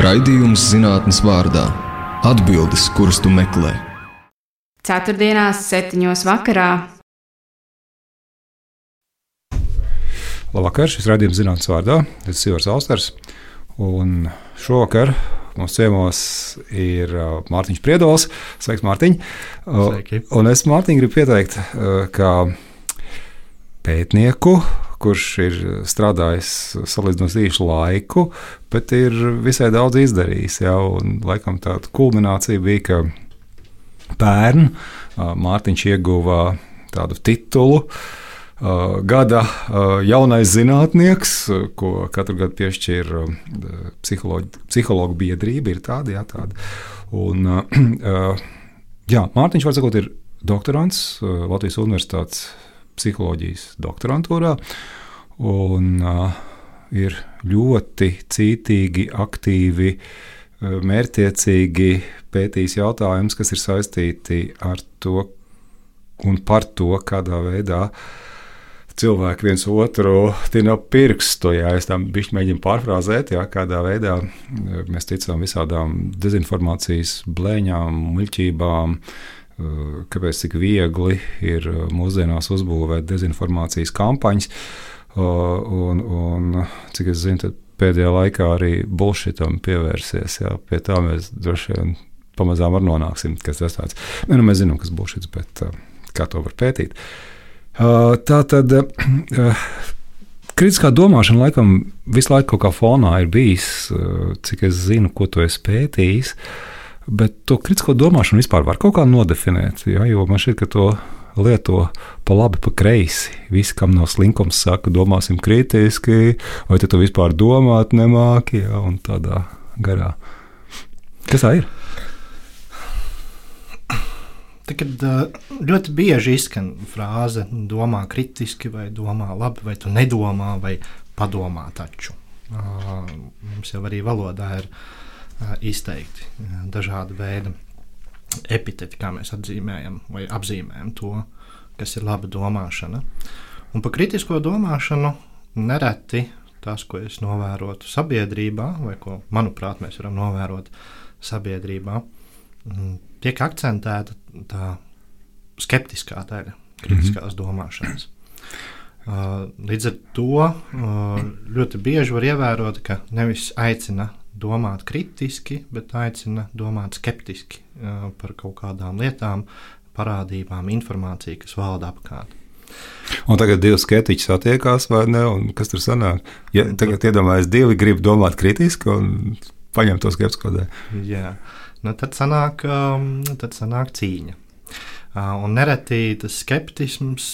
Raidījums zinātnes vārdā - atbildes, kuras tu meklē. Ceturtdienās, septiņos vakarā. Labvakar, šis raidījums zinātnes vārdā. Tas ir Sivars Austers. Un šovakar mums ciemos ir uh, Mārtiņš Priedols. Sveiks, Mārtiņ! Sveiki. Un es Mārtiņu gribu pieteikt uh, kā pētnieku, kurš ir strādājis salīdzinoši īsu laiku, bet ir visai daudz izdarījis. Jau, un, laikam tāda kulminācija bija, ka pērn Mārtiņš ieguva tādu titulu. Gada jaunais zinātnieks, ko katru gadu piešķir psihologu biedrība, ir tāda, jā, tāda. Un, jā, Mārtiņš, var sakot, ir doktorants Latvijas Universitātes psiholoģijas doktorantūrā. Un, uh, ir ļoti cītīgi, aktīvi, uh, mērķiecīgi pētījis jautājumus, kas ir saistīti ar to un par to, kādā veidā cilvēki viens otru tina pirkstu. Ja es tam bišķi mēģinu pārfrāzēt, ja, kādā veidā mēs ticam visādām dezinformācijas blēņām, muļķībām, kāpēc tik viegli ir mūsdienās uzbūvēt dezinformācijas kampaņas. Un, un cik es zinu, pēdējā laikā arī bullshitam pievērsies. Jā, pie tā mēs droši vien pamazām nonāksim, kas tas tāds. Ne, nu, mēs zinām, kas šis, bet kā to var pētīt. Tā tad kritiskā domāšana laikam visu laiku kaut kā fonā ir bijis, cik es zinu, ko tu esi pētījis. Bet to kritisko domāšanu vispār var kaut kā nodefinēt. Ja, jo man šķiet, ka to lieto pa labi, pa kreisi. Visi, kam nav slinkums, saka, domāsim kritiski, vai tu vispār domāt nemāki, ja, un tādā garā. Kas tā ir? Tad ļoti bieži izskan frāze, domā kritiski, vai domā labi, vai tu nedomā, vai padomā taču. Mums jau arī valodā ir izteikti dažādi veidi epiteti, kā mēs atzīmējam vai apzīmējam to, kas ir laba domāšana. Un par kritisko domāšanu nereti tas, ko es novērotu sabiedrībā, vai ko, manuprāt, mēs varam novērot sabiedrībā, tiek akcentēta tā skeptiskā daļa kritiskās mm -hmm. domāšanas. Līdz ar to ļoti bieži var ievērot, ka nevis aicina domāt kritiski, bet aicina domāt skeptiski par kaut kādām lietām, parādībām, informāciju, kas valda apkārt. Un tagad divi skeptiķi satiekās, vai ne? Kas tur sanāk? Ja tagad iedomājas, divi grib domāt kritiski un paņemt to skeptisko daļu. Jā, nu tad sanāk, tad sanāk cīņa. Un nereti tas skeptisms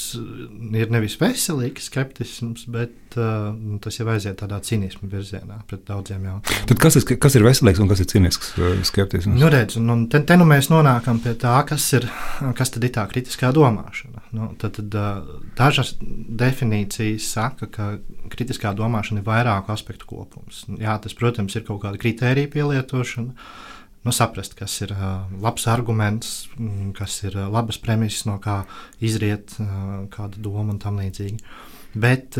ir nevis veselīgs skeptisms, bet uh, tas jau aiziet tādā cinisma virzienā pret daudziem jautājumiem. Tad kas ir, kas ir veselīgs un kas ir cinisks skeptisms? Nu, redz, un, un te, te nu mēs nonākam pie tā, kas ir, kas tad ir tā kritiskā domāšana. Nu, tad, tad, dažas definīcijas saka, ka kritiskā domāšana ir vairāku aspektu kopums. Jā, tas, protams, ir kaut kāda kritērija pielietošana nu, saprast, kas ir labs arguments, kas ir labas premises, no kā izriet kāda doma un tam līdzīgi. Bet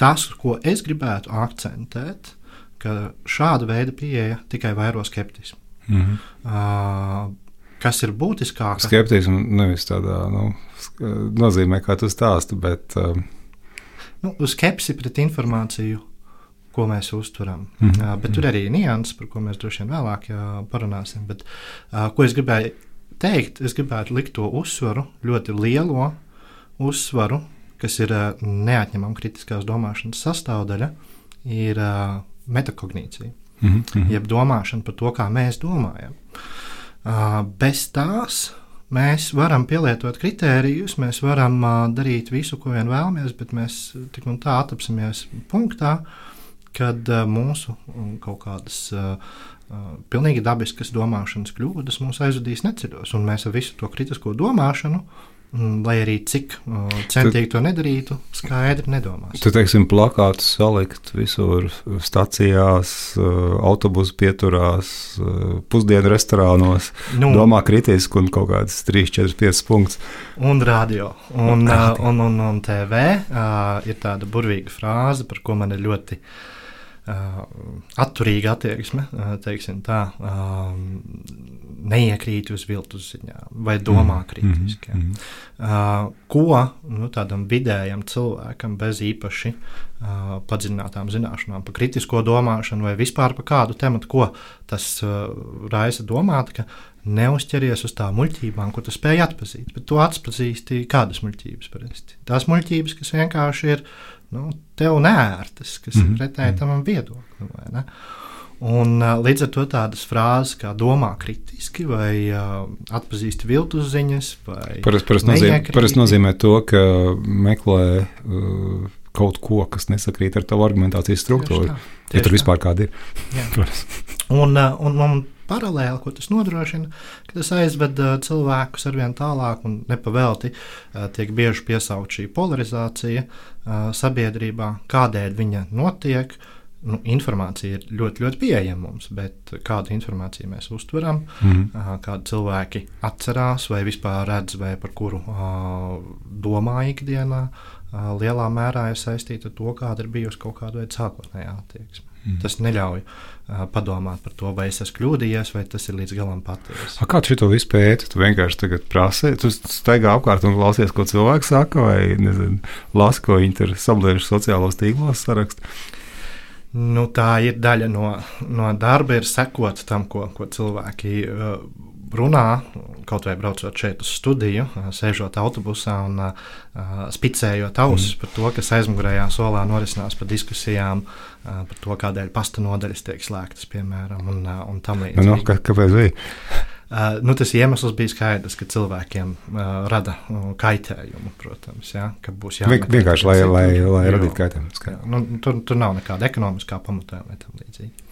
tas, ko es gribētu akcentēt, ka šāda veida pieeja tikai vairo skeptismu. Mm -hmm. uh, kas ir būtiskāk? Skeptisms nevis tādā nu, nozīmē, kā tu stāsti, bet. Uh... Nu, skepsi pret informāciju ko mēs uztveram. Mm -hmm. uh, bet tur arī ir nianses, par ko mēs droši vien vēlāk jā, parunāsim. Bet, uh, ko es gribēju teikt, es gribētu likt to uzsvaru, ļoti lielo uzsvaru, kas ir uh, neatņemama kritiskās domāšanas sastāvdaļa, ir uh, metakognīcija. Mm -hmm. Jeb domāšana par to, kā mēs domājam. Uh, bez tās mēs varam pielietot kritērijus, mēs varam uh, darīt visu, ko vien vēlamies, bet mēs tik un tā atrapsimies punktā, uh, kad uh, mūsu um, kaut kādas uh, uh, pilnīgi dabiskas domāšanas kļūdas mūs aizvedīs neceļos, un mēs ar visu to kritisko domāšanu. Mm, lai arī cik centīgi to nedarītu, skaidri nedomās. Tur, teiksim, plakātus salikt visur, stācijās, autobusu pieturās, pusdienu restorānos, nu, domā kritiski un kaut kādas 3, 4, 5 punktus. Un radio, un, uh, un, un, un TV uh, ir tāda burvīga frāze, par ko man ir ļoti uh, atturīga attieksme, uh, teiksim tā, uh, neiekrīt uz viltus ziņām vai domā kritiski. Mm -hmm. ko nu, tādam vidējam cilvēkam bez īpaši padziļinātām zināšanām par kritisko domāšanu vai vispār par kādu tematu, ko tas raisa domāt, ka neuzķeries uz tām muļķībām, ko tu spēj atpazīt. Bet tu atpazīsti kādas muļķības parasti. Tās muļķības, kas vienkārši ir nu, tev nērtas, kas mm -hmm. ir mhm. pretēji tam viedoklim. Un, līdz ar to tādas frāzes kā domā kritiski, vai uh, atpazīst viltus ziņas, vai parasti nozīmē, parast nozīmē to, ka meklē uh, kaut ko, kas nesakrīt ar tavu argumentācijas struktūru. Tieši tā, tieši ja tur vispār kāda ir. un, uh, un, un paralēli, ko tas nodrošina, ka tas aizved uh, cilvēkus ar vien tālāk un nepavēlti uh, tiek bieži piesaukt šī polarizācija sabiedrībā, kādēļ viņa notiek. Nu, informācija ir ļoti, ļoti pieejama mums, bet kādu informāciju mēs uztveram, mm -hmm. kādu cilvēki atcerās, vai vispār redz, vai par kuru domā ikdienā, lielā mērā ir saistīta ar to, kāda ir bijusi kaut kāda veida sākotnējā attieksme. Mm. Tas neļauj uh, padomāt par to, vai es esmu kļūdījies, vai tas ir līdz galam patiesi. Kā tu to visu pēti? Tu vienkārši tagad prasi, tu staigā apkārt un klausies, ko cilvēks saka, vai nezinu, lasi, ko viņi tur sabliež sociālos tīklos sarakstu. Nu, tā ir daļa no, no darba, ir sekot tam, ko, ko cilvēki uh, runā, kaut vai braucot šeit uz studiju, sēžot autobusā un uh, spicējot ausis mm. par to, kas aizmugurējā solā norisinās par diskusijām, uh, par to, kādēļ pasta nodaļas tiek slēgtas, piemēram, un, uh, un tam līdzīgi. Nu, kā, kāpēc bija? Uh, nu, tas iemesls bija skaidrs, ka cilvēkiem uh, rada uh, kaitējumu, protams, ja, ka būs jābūt vienkārši, lai, lai, lai radītu kaitējumu. Jā, nu, tur, tur nav nekāda ekonomiskā pamatojuma tam līdzīgi.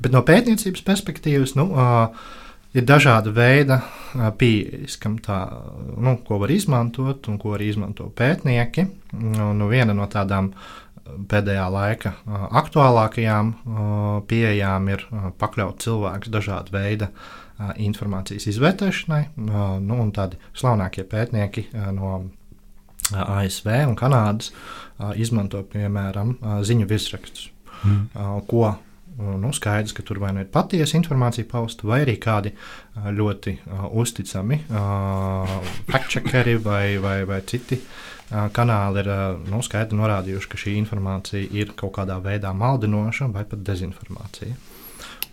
Bet no pētniecības perspektīvas, nu, uh, ir dažāda veida pieejas, tā, nu, ko var izmantot un ko arī izmanto pētnieki. Nu, nu, viena no tādām pēdējā laika aktuālākajām pieejām ir pakļaut cilvēkus dažādu veidu informācijas izvērtēšanai. Nu, tādi slavenākie pētnieki no ASV un Kanādas izmanto piemēram ziņu virsrakstus, mm. ko nu, skaidrs, ka tur vai nu ir patiesa informācija pausta, vai arī kādi ļoti uh, uzticami uh, fact-checkeri vai, vai, vai citi uh, kanāli ir uh, nu, skaidri norādījuši, ka šī informācija ir kaut kādā veidā maldinoša vai pat dezinformācija.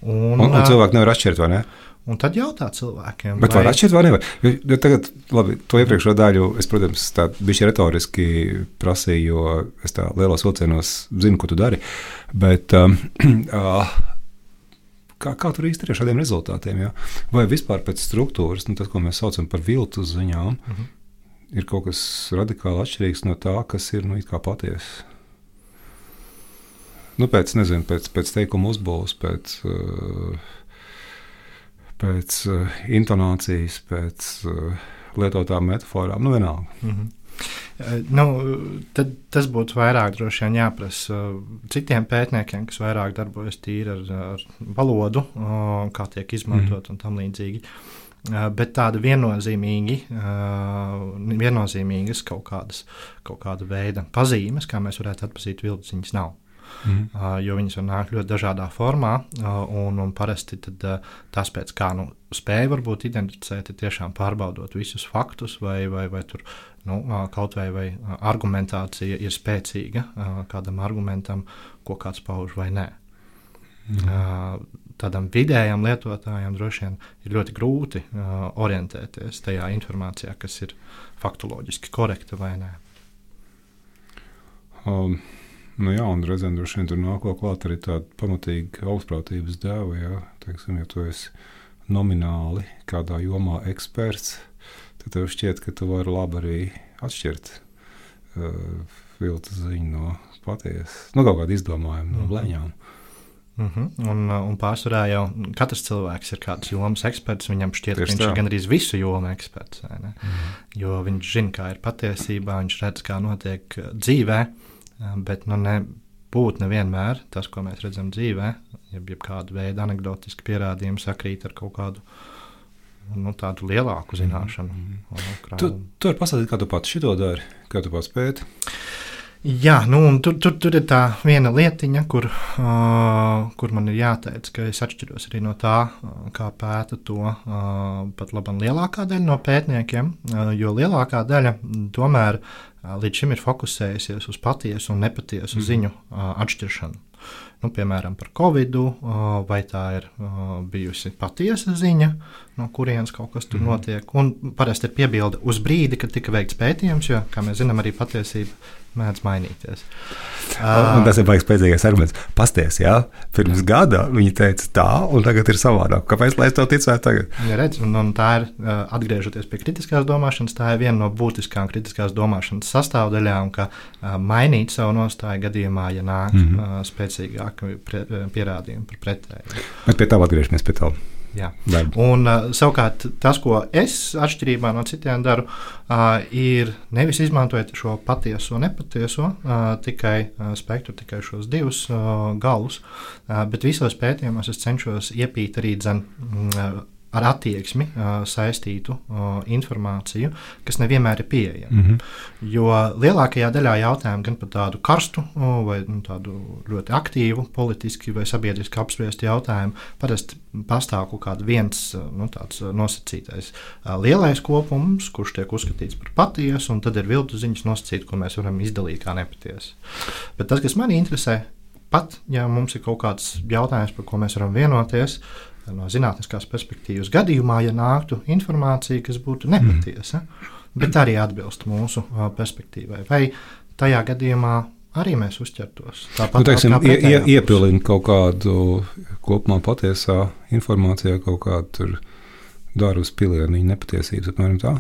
Un, un, un cilvēki nevar atšķirt, vai ne? Un tad jautā cilvēkiem, Bet vai var atšķirt vai nevar. Jo, jo tagad, labi, to iepriekšējo daļu es, protams, tā bišķi retoriski prasīju, jo es tā lielos vilcienos zinu, ko tu dari. Bet, uh, kā, kā tur īsti ir šādiem rezultātiem? Ja? Vai vispār pēc struktūras, nu, tas, ko mēs saucam par viltus ziņām, uh mhm. -huh. ir kaut kas radikāli atšķirīgs no tā, kas ir nu, patiesa? Nu, pēc, nezinu, pēc, pēc teikuma uzbūves, pēc. Uh, pēc uh, intonācijas, pēc uh, lietotām metaforām, nu vienalga. Mm -hmm. Nu, tad tas būtu vairāk droši vien jāprasa citiem pētniekiem, kas vairāk darbojas tīri ar, ar valodu, kā tiek izmantot mm. un tam līdzīgi. Bet tāda viennozīmīgi, viennozīmīgas kaut kādas kaut kāda veida pazīmes, kā mēs varētu atpazīt vilciņas, nav. Mm. Uh, jo viņas var nākt ļoti dažādā formā, uh, un, un parasti tad, uh, tas, pēc kā nu, spēja varbūt identificēt, ir tiešām pārbaudot visus faktus, vai, vai, vai tur nu, uh, kaut vai, vai argumentācija ir spēcīga kādam argumentam, ko kāds pauž vai nē. Mm. Tādam vidējam lietotājam droši vien ir ļoti grūti orientēties tajā informācijā, kas ir faktoloģiski korekta vai nē. Um. Nu, jā, un reizēm droši vien tur nāk klāt arī tāda pamatīga augstprātības dēva. Jā, teiksim, ja tu esi nomināli kādā jomā eksperts, tad tev šķiet, ka tu vari labi arī atšķirt uh, viltus ziņu no patiesas, nu, kaut kādu izdomājumu, no mhm. blēņām. Mm -hmm. Un, un pārsvarā jau katrs cilvēks ir kāds jomas eksperts. Viņam šķiet, Tieši ka viņš tā. ir gandrīz visu jomu eksperts. Mm -hmm. Jo viņš zina, kā ir patiesībā, viņš redz, kā notiek dzīvēm bet nu, nebūtu nevienmēr tas, ko mēs redzam dzīvē, jeb, jeb kādu veidu anekdotiski pierādījumi sakrīt ar kaut kādu nu, tādu lielāku zināšanu. Mm -hmm. Tu, tu vari pasakāt, kā tu pats šo dari, kā tu pats pēti. Jā, nu, tur, tur, tur ir tā viena lietiņa, kur, uh, kur man ir jāteic, ka es atšķiros arī no tā, kā pēta to uh, pat labi lielākā daļa no pētniekiem. Uh, jo lielākā daļa tomēr uh, līdz šim ir fokusējusies uz patiesu un nepatiesu mm. ziņu uh, atšķiršanu. Nu, piemēram, par Covid, vai tā ir bijusi patiesa ziņa, no kurienes kaut kas tur mm. notiek. Un parasti ir piebilde uz brīdi, kad tika veikts pētījums, jo, kā mēs zinām, arī patiesība mēdz mainīties. Uh, tas ir baigs pēdējais arguments. Pasties, jā, pirms gada viņi teica tā, un tagad ir savādāk. Kāpēc lai es tev ticētu tagad? Ja redz, un, un tā ir, atgriežoties pie kritiskās domāšanas, tā ir viena no būtiskākām kritiskās domāšanas sastāvdaļām, ka mainīt savu nostāju gadījumā, ja nāk mm -hmm. Spēcīgāki pierādījumi par pretēju. Bet pie tā atgriežamies pie tā. Jā. Un, uh, savukārt, tas, ko es atšķirībā no citiem daru, uh, ir nevis izmantojot šo patieso, nepatieso, uh, tikai uh, spektru, tikai šos divus uh, galus, uh, bet visos pētījumos es cenšos iepīt arī dzen, uh, ar attieksmi uh, saistītu uh, informāciju, kas nevienmēr ir pieejama. Mm -hmm. Jo lielākajā daļā jautājumu gan par tādu karstu uh, vai nu, tādu ļoti aktīvu politiski vai sabiedriski apspriestu jautājumu parasti pastāv kaut kāds viens nu, nosacītais uh, lielais kopums, kurš tiek uzskatīts par patiesu, un tad ir viltu ziņas nosacīti, ko mēs varam izdalīt kā nepatiesu. Bet tas, kas manī interesē, pat ja mums ir kaut kāds jautājums, par ko mēs varam vienoties, no zinātniskās perspektīvas gadījumā, ja nāktu informācija, kas būtu nepatiesa, mm. bet arī atbilst mūsu perspektīvai. Vai tajā gadījumā arī mēs uzķertos. Tāpat nu, teiksim, ie, ie, iepilnīt kaut kādu kopumā patiesā informācijā, kaut kādu dārbu pilieniņu nepatiesības, apmēram tā?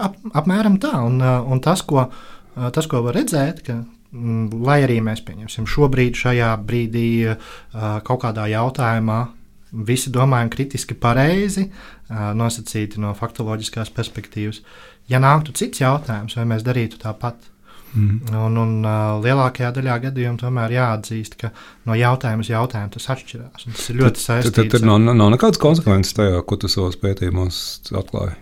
Ap, apmēram tā, un, un tas, ko, tas, ko var redzēt, ka mm, lai arī mēs pieņemsim šobrīd, šajā brīdī, kaut kādā jautājumā visi domājam kritiski pareizi, nosacīti no faktoloģiskās perspektīvas. Ja nāktu cits jautājums, vai mēs darītu tāpat? Mm. Un, un lielākajā daļā gadījumu tomēr jāatzīst, ka no jautājuma uz jautājumu tas atšķirās. Tas ir ļoti saistīts. Tad, tad, tad nav, nav nekādas konsekvences tajā, ko tu savos pētījumos atklāji.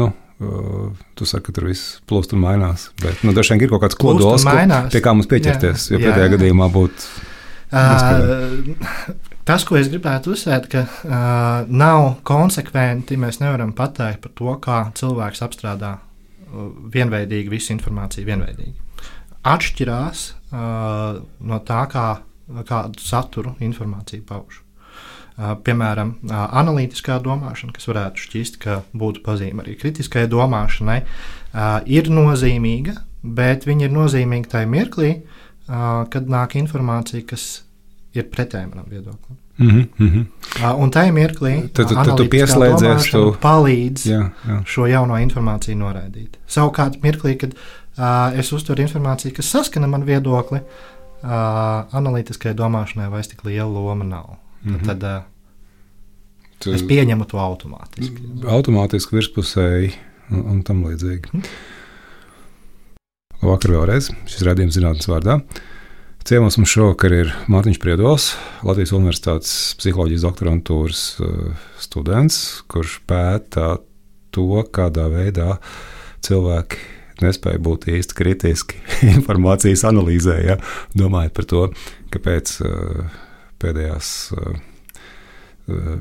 Nu, Uh, tu saki, ka tur viss plūst un mainās. Bet nu, dažkārt ir kaut kāds kodols, pie kā mums pieķerties. Jā, jo pretējā gadījumā būtu. Uh, Tas, ko es gribētu uzsvērt, ka uh, nav konsekventi, mēs nevaram pateikt par to, kā cilvēks apstrādā uh, vienveidīgi visu informāciju. Vienveidīgi. Atšķirās uh, no tā, kā, kādu saturu informācija pauž. Uh, piemēram, uh, analītiskā domāšana, kas varētu šķist, ka būtu pazīme arī kritiskai domāšanai, uh, ir nozīmīga, bet viņa ir nozīmīga tajā mirklī, kad nāk informācija, kas ir pretēji manam viedoklim. Mm -hmm. uh, un tajā mirklī tad, tad, tad tu pieslēdzies, tu palīdz jā, jā. šo jauno informāciju noraidīt. Savukārt, mirklī, kad uh, es uztveru informāciju, kas saskana man viedokli, uh, analītiskai domāšanai vairs tik liela loma nav. Mm -hmm. Tad, uh, tu, es pieņemu to automātiski. Automātiski virspusēji un, un tam līdzīgi. Mm. Vakar vēlreiz šis redzējums zinātnes vārdā. Ciemos mums šovakar ir Mārtiņš Priedols, Latvijas Universitātes psiholoģijas doktorantūras uh, students, kurš pēta to, kādā veidā cilvēki nespēja būt īsti kritiski informācijas analīzē, ja? domājot par to, kāpēc uh, pēdējās. Uh,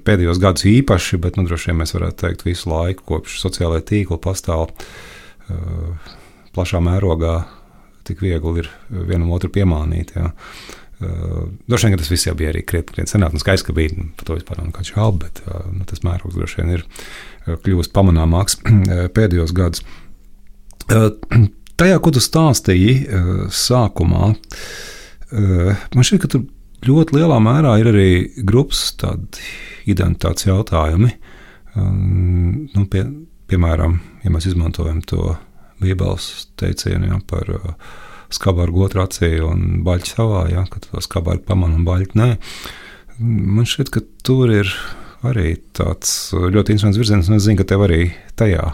pēdējos gadus īpaši, bet nu, droši vien mēs varētu teikt visu laiku, kopš sociālajā tīkla pastāv uh, plašā mērogā tik viegli ir vienam otru piemānīt. Jā. Uh, droši vien tas viss jau bija arī krietni senāk, un skaidrs, ka bija nu, par to vispār nav nekāds šaubu, bet uh, nu, tas mērogs droši vien ir kļuvis pamanāmāks pēdējos gados. Uh, tajā, ko tu stāstīji sākumā, man šķiet, ka tur ļoti lielā mērā ir arī grupas identitātes jautājumi. Nu, pie, piemēram, ja mēs izmantojam to Bībeles teicienu ja, par uh, skābāru otru acī un baļķi savā, ja, ka to skābāru pamanu un baļķi nē. Man šķiet, ka tur ir arī tāds ļoti interesants virziens, un es zinu, ka tev arī tajā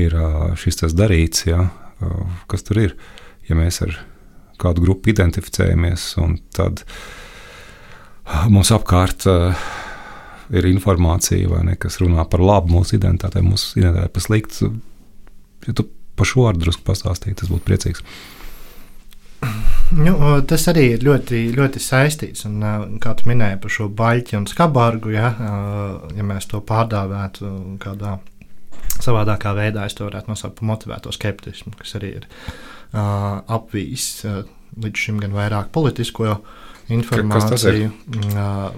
ir uh, šis tas darīts, ja, uh, kas tur ir. Ja mēs ar kādu grupu identificējamies, un tad mums apkārt uh, ir informācija, ne, kas runā par labu mūsu identitātei, mūsu identitātei par sliktu. Ja tu par šo vārdu drusku pastāstīt, tas būtu priecīgs. Nu, tas arī ir ļoti, ļoti saistīts. Un, kā tu minēji par šo baļķi un skabargu, ja, ja mēs to pārdāvētu kādā savādākā veidā, es to varētu nosaukt par motivēto skeptismu, kas arī ir uh, apvījis uh, līdz šim gan vairāk politisko informāciju. Uh,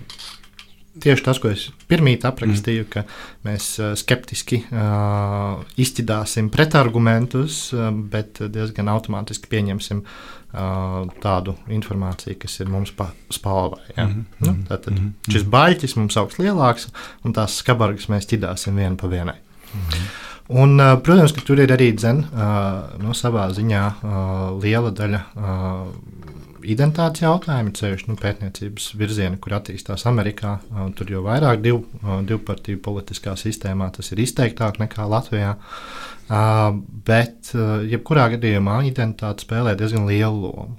tieši tas, ko es pirmīt aprakstīju, mm. ka mēs skeptiski uh, izķidāsim pretargumentus, uh, bet diezgan automātiski pieņemsim uh, tādu informāciju, kas ir mums pa spalvai. Ja? Mm nu, tad mm -hmm. šis baļķis mums augs lielāks, un tās skabargas mēs ķidāsim vienu pa vienai. Mm. Un, protams, ka tur ir arī dzen, no savā ziņā liela daļa identitātes jautājumi, ceļš nu, pētniecības virzieni, kur attīstās Amerikā. Tur jau vairāk div, divpartiju politiskā sistēmā tas ir izteiktāk nekā Latvijā. Bet, jebkurā gadījumā, identitāte spēlē diezgan lielu lomu.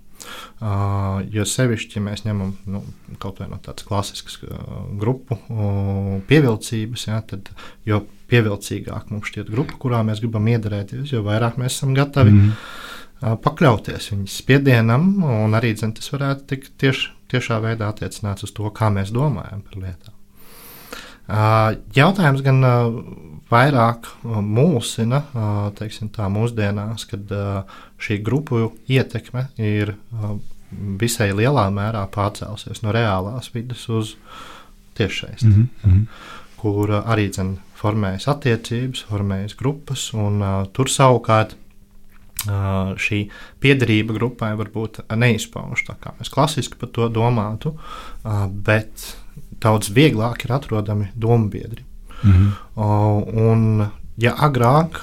Uh, jo sevišķi, ja mēs ņemam nu, kaut vai no tādas klasiskas uh, grupu uh, pievilcības, ja, tad jo pievilcīgāk mums šķiet grupa, kurā mēs gribam iedarēties, jo vairāk mēs esam gatavi mm pakļauties viņas spiedienam, un arī dzen, tas varētu tikt tieši, tiešā veidā attiecināts uz to, kā mēs domājam par lietām. Jautājums gan vairāk mulsina teiksim, tā, mūsdienās, kad šī grupu ietekme ir visai lielā mērā pārcēlusies no reālās vidas uz tiešsaistes, mm -hmm. kur arī dzen, formējas attiecības, formējas grupas, un tur savukārt šī piederība grupai varbūt neizpaužas tā, kā mēs klasiski par to domātu, bet daudz vieglāk ir atrodami domu biedri. -hmm. Un, ja agrāk,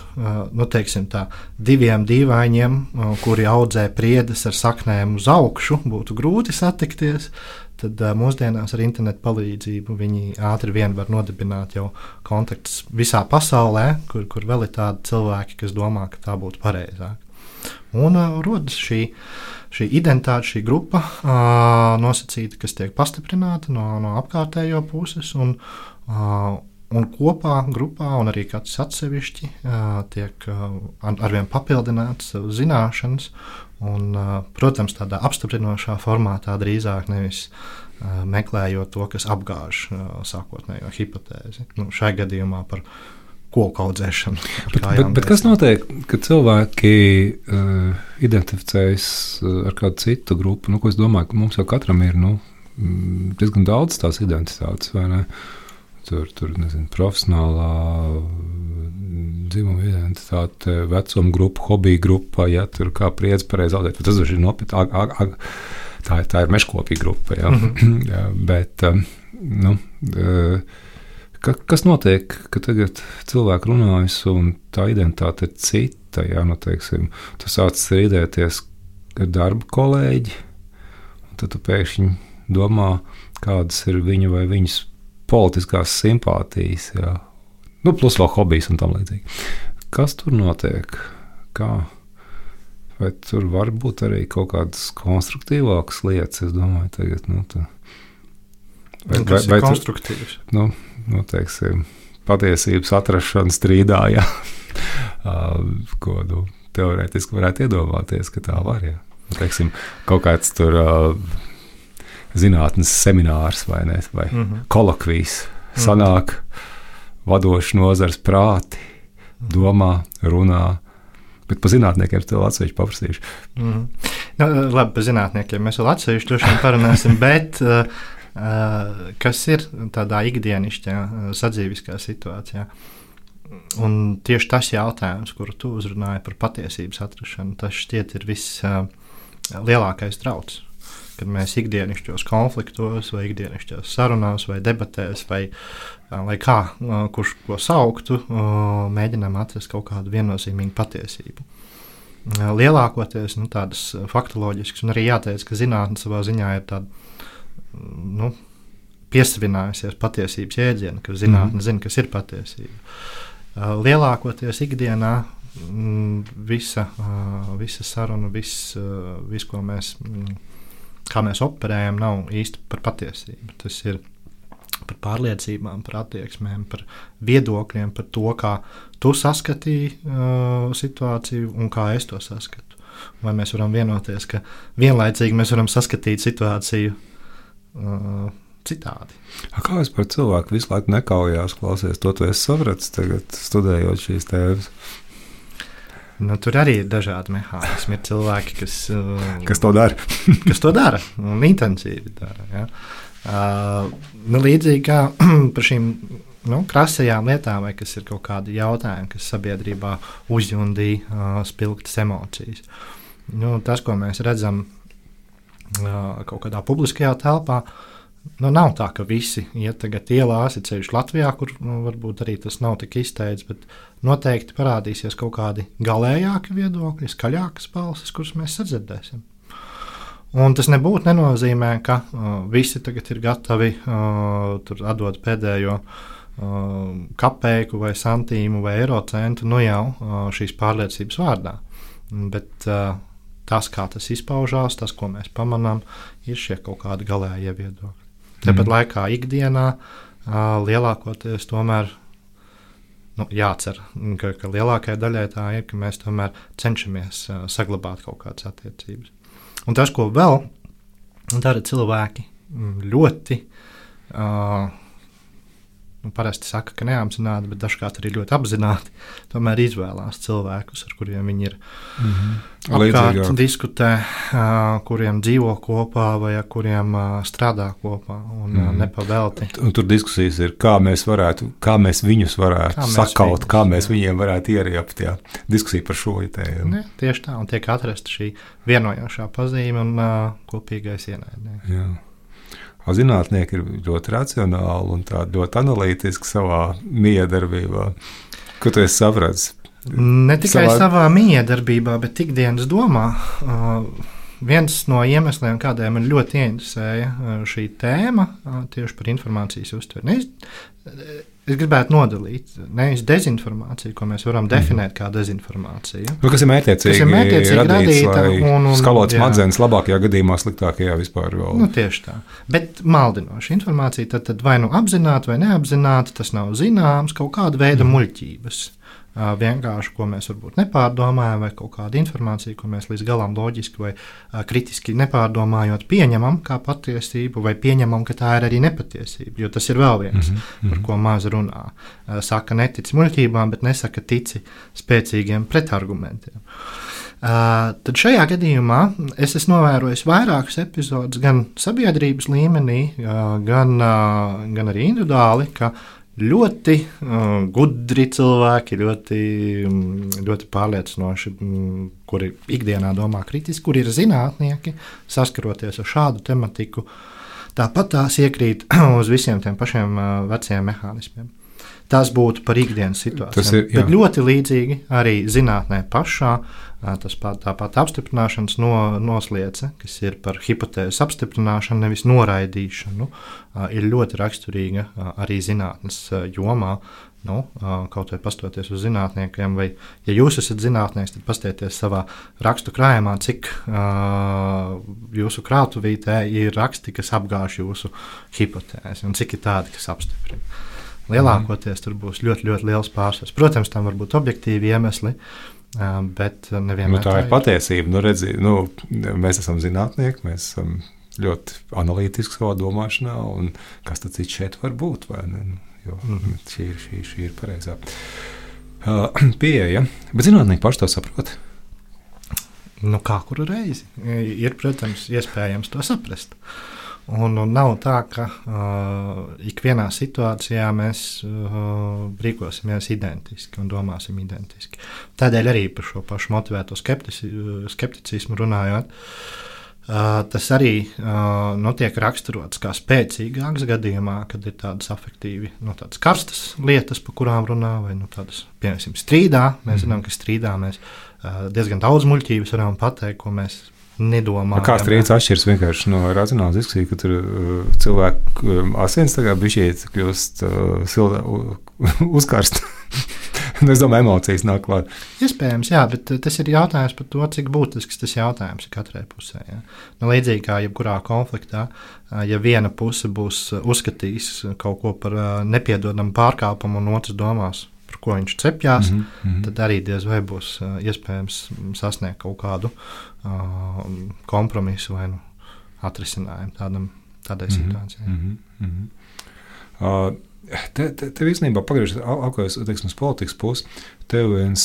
nu, tā, diviem dīvainiem, kuri audzē priedes ar saknēm uz augšu, būtu grūti satikties, tad mūsdienās ar internetu palīdzību viņi ātri vien var nodibināt jau kontaktus visā pasaulē, kur, kur vēl ir tādi cilvēki, kas domā, ka tā būtu pareizāk. Un uh, rodas šī, šī identitāte, šī grupa uh, nosacīta, kas tiek pastiprināta no, no apkārtējo puses. Un, uh, Un kopā, grupā, un arī katrs atsevišķi tiek arvien papildināts savas zināšanas. Un, protams, tādā apstiprinošā formātā drīzāk nevis meklējot to, kas apgāž sākotnējo hipotēzi. Nu, šai gadījumā par koku audzēšanu. Bet, bet, bet kas notiek, kad cilvēki uh, identificējas uh, ar kādu citu grupu? Nu, es domāju, ka mums jau katram ir nu, mm, diezgan daudz tās identitātes, vai ne? Tur, tur nezinu, profesionālā mm, dzimuma identitāte, vecuma grupa, hobija grupa, ja tur kā priedzi pareizi audzēt. Tas ir nopietni. Tā, tā ir meškopīga grupa. Ja? Mm -hmm. bet, um, nu, uh, Ka, kas notiek, kad tagad cilvēki runājas un tā identitāte ir cita? Jā, nu, teiksim, tu sāc strīdēties ar darba kolēģi, un tad tu pēkšņi domā, kādas ir viņa vai viņas politiskās simpātijas, jā. nu, plus vēl hobijs un tam līdzīgi. Kas tur notiek? Kā? Vai tur var būt arī kaut kādas konstruktīvākas lietas? Es domāju, tagad, nu, tā. Vai, vai, vai konstruktīvs? Nu, nu, teiksim, patiesības atrašana strīdā, ja, ko nu, teorētiski varētu iedomāties, ka tā var. Ja. Nu, teiksim, kaut kāds tur zinātnes seminārs vai, ne, vai mm -hmm. kolokvijas sanāk, mm -hmm. vadošs nozars prāti, domā, runā. Bet par zinātniekiem to atsevišķi paprasīšu. Mm -hmm. nu, labi, par zinātniekiem mēs vēl atsevišķi parunāsim, bet uh, kas ir tādā ikdienišķā, eh, sadzīviskā situācijā. Un tieši tas jautājums, kuru tu uzrunāji par patiesības atrašanu, tas šķiet ir vislielākais eh, drauds. Kad mēs ikdienišķos konfliktos, vai ikdienišķos sarunās, vai debatēs, vai, vai kā, kurš ko sauktu, mēģinām atrast kaut kādu viennozīmīgu patiesību. Lielākoties nu, tādas faktoloģiskas, un arī jāteic, ka zinātnē savā ziņā ir tāda nu, piesavinājusies patiesības jēdzienu, ka zinātnē mm. zina, kas ir patiesība. Uh, lielākoties ikdienā mm, visa, uh, visa saruna, viss, uh, vis, ko mēs, mm, kā mēs operējam, nav īsti par patiesību. Tas ir par pārliecībām, par attieksmēm, par viedokļiem, par to, kā tu saskatīji situāciju un kā es to saskatu. vai mēs varam vienoties, ka vienlaicīgi mēs varam saskatīt situāciju uh, citādi. Kā es par cilvēku visu laiku nekaujās, klausies, to tu esi sapratis tagad, studējot šīs tēmas? Nu, tur arī ir dažādi mehānismi. Ir cilvēki, kas, uh, kas to dara. kas to dara un intensīvi dara. Ja? Uh, nu, līdzīgi kā par šīm nu, krasajām lietām, vai kas ir kaut kādi jautājumi, kas sabiedrībā uzjundīja uh, spilgtas emocijas. Nu, tas, ko mēs redzam kaut kādā publiskajā telpā, Nu, nav tā, ka visi iet tagad ielās, ir ceļš Latvijā, kur nu, varbūt arī tas nav tik izteikts, bet noteikti parādīsies kaut kādi galējāki viedokļi, skaļākas balsis, kuras mēs sadzirdēsim. Un tas nebūtu nenozīmē, ka uh, visi tagad ir gatavi uh, atdot pēdējo uh, kapeiku, vai santīmu, vai eiro centu nu jau uh, šīs pārliecības vārdā. Bet uh, tas, kā tas izpaužās, tas, ko mēs pamanām, ir šie kaut kādi galējie viedokļi. Tāpat mm. laikā ikdienā lielākoties tomēr nu, jācer, ka, ka lielākajai daļai tā ir, ka mēs tomēr cenšamies saglabāt kaut kādas attiecības. Un tas, ko vēl dara cilvēki, ļoti uh, nu, parasti saka, ka neapzināti, bet dažkārt arī ļoti apzināti, tomēr izvēlās cilvēkus, ar kuriem viņi ir mm -hmm. apkārt, Līdzīgāk. diskutē, kuriem dzīvo kopā vai ar kuriem strādā kopā un mm -hmm. nepavēlti. Tur diskusijas ir, kā mēs varētu, kā mēs viņus varētu kā mēs sakaut, viņus, kā mēs jā. viņiem varētu ieriept. Jā. Diskusija par šo tēmu. Ne, tieši tā, un tiek atrasta šī vienojošā pazīme un uh, kopīgais ienaidnieks. Zinātnieki ir ļoti racionāli un ļoti analītiski savā miedarbībā. Ko tu saprati? Ne tikai savā, savā miedarbībā, bet ikdienas domā. Uh, viens no iemesliem, kādēļ man ļoti interesēja šī tēma, tieši par informācijas uztveri. Es gribētu nodalīt nevis dezinformāciju, ko mēs varam definēt kā dezinformāciju. Nu, kas ir mērķiecīgi, kas ir mērķiecīgi radīts, radīta un, un skalot smadzenes labākajā gadījumā, sliktākajā vispār. Vēl. Nu, tieši tā. Bet maldinoša informācija tad, tad vai nu apzināti vai neapzināti, tas nav zināms, kaut kāda veida mm. muļķības vienkārši, ko mēs varbūt nepārdomājam, vai kaut kāda informācija, ko mēs līdz galam loģiski vai kritiski nepārdomājot, pieņemam kā patiesību, vai pieņemam, ka tā ir arī nepatiesība. Jo tas ir vēl viens, mm -hmm. par ko maz runā. Saka, netici muļķībām, bet nesaka, tici spēcīgiem pretargumentiem. Uh, tad šajā gadījumā es esmu novērojis vairākus epizodus gan sabiedrības līmenī, uh, gan, uh, gan arī individuāli, ka uh, ļoti uh, gudri cilvēki, ļoti, mm, ļoti pārliecinoši, mm, kuri ikdienā domā kritiski, kuri ir zinātnieki, saskaroties ar šādu tematiku. Tāpat tās iekrīt uz visiem tiem pašiem uh, veciem mehānismiem. Tas būtu par ikdienas situāciju. Bet ļoti līdzīgi arī zinātnē pašā. Tas pat, tāpat apstiprināšanas no, nosliece, kas ir par hipotēzes apstiprināšanu, nevis noraidīšanu, ir ļoti raksturīga arī zinātnes jomā. Nu, kaut vai pastoties uz zinātniekiem, vai, ja jūs esat zinātnēks, tad pastieties savā rakstu krājumā, cik uh, jūsu krātuvītē ir raksti, kas apgāž jūsu hipotēzi, un cik ir tādi, kas apstiprina. Lielākoties tur būs ļoti, ļoti liels pārsvars. Protams, tam var būt objektīvi iemesli. Bet nevienmēr nu, tā ir patiesība. Nu, redzi, nu, mēs esam zinātnieki, mēs esam ļoti analītiski savā domāšanā, un kas tad cits šeit var būt? Nu, jo, mm. šī, ir, šī, šī ir pareizā uh, pieeja. Bet zinātnieki paši to saprot. Nu, kā kuru reizi? Ir, protams, iespējams to saprast. Uh, Un, un nav tā, ka uh, ikvienā situācijā mēs uh, rīkosimies identiski un domāsim identiski. Tādēļ arī par šo pašu motivēto skeptici, skepticismu runājot. Uh, tas arī uh, nu, tiek raksturots kā spēcīgāks gadījumā, kad ir tādas afektīvi, nu, tādas karstas lietas, par kurām runā, vai nu, tādas, piemēram, strīdā. Mēs mm. zinām, ka strīdā mēs uh, diezgan daudz muļķības varam pateikt, ko mēs nedomā. Kā strīds atšķiras vienkārši no racionālas diskusijas, ka tur uh, cilvēku um, asins tagad bišķiet kļūst uh, silda, uzkarst. es domāju, emocijas nāk klāt. Iespējams, jā, bet uh, tas ir jautājums par to, cik būtisks tas jautājums ir katrai pusē. Ja? Nu, līdzīgi kā jebkurā konfliktā, uh, ja viena puse būs uzskatījusi kaut ko par nepiedodamu pārkāpumu, un otrs domās, par ko viņš cepjas, Mhm, mhm. tad arī diez vai būs uh, iespējams sasniegt kaut kādu uh, kompromisu vai nu, atrisinājumu tādam, tādai Mhm, situācijai. mhm, mhm. Uh, Te, te, te īstenībā pagriežot apgājus politikas pusi, tev viens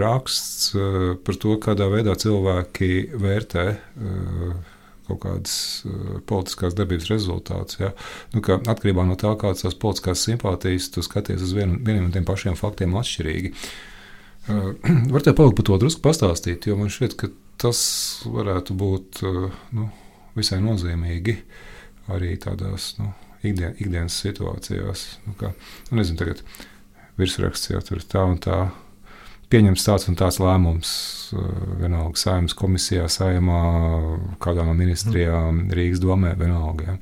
raksts uh, par to, kādā veidā cilvēki vērtē uh, kaut kādas uh, politiskās darbības rezultātus. Ja? Nu, ka atkarībā no tā, kādas tās politiskās simpātijas tu skaties uz vienu, vieniem un tiem pašiem faktiem atšķirīgi. Uh, var te palikt par to drusku pastāstīt, jo man šķiet, ka tas varētu būt uh, nu, visai nozīmīgi arī tādās. Nu, ikdien, ikdienas situācijās. Nu, kā, nu, nezinu, tagad virsraksts jau tur tā un tā. Pieņems tāds un tāds lēmums, uh, vienalga saimnes komisijā, saimā, kādā no ministrijām, Rīgas domē, vienalga. Ja.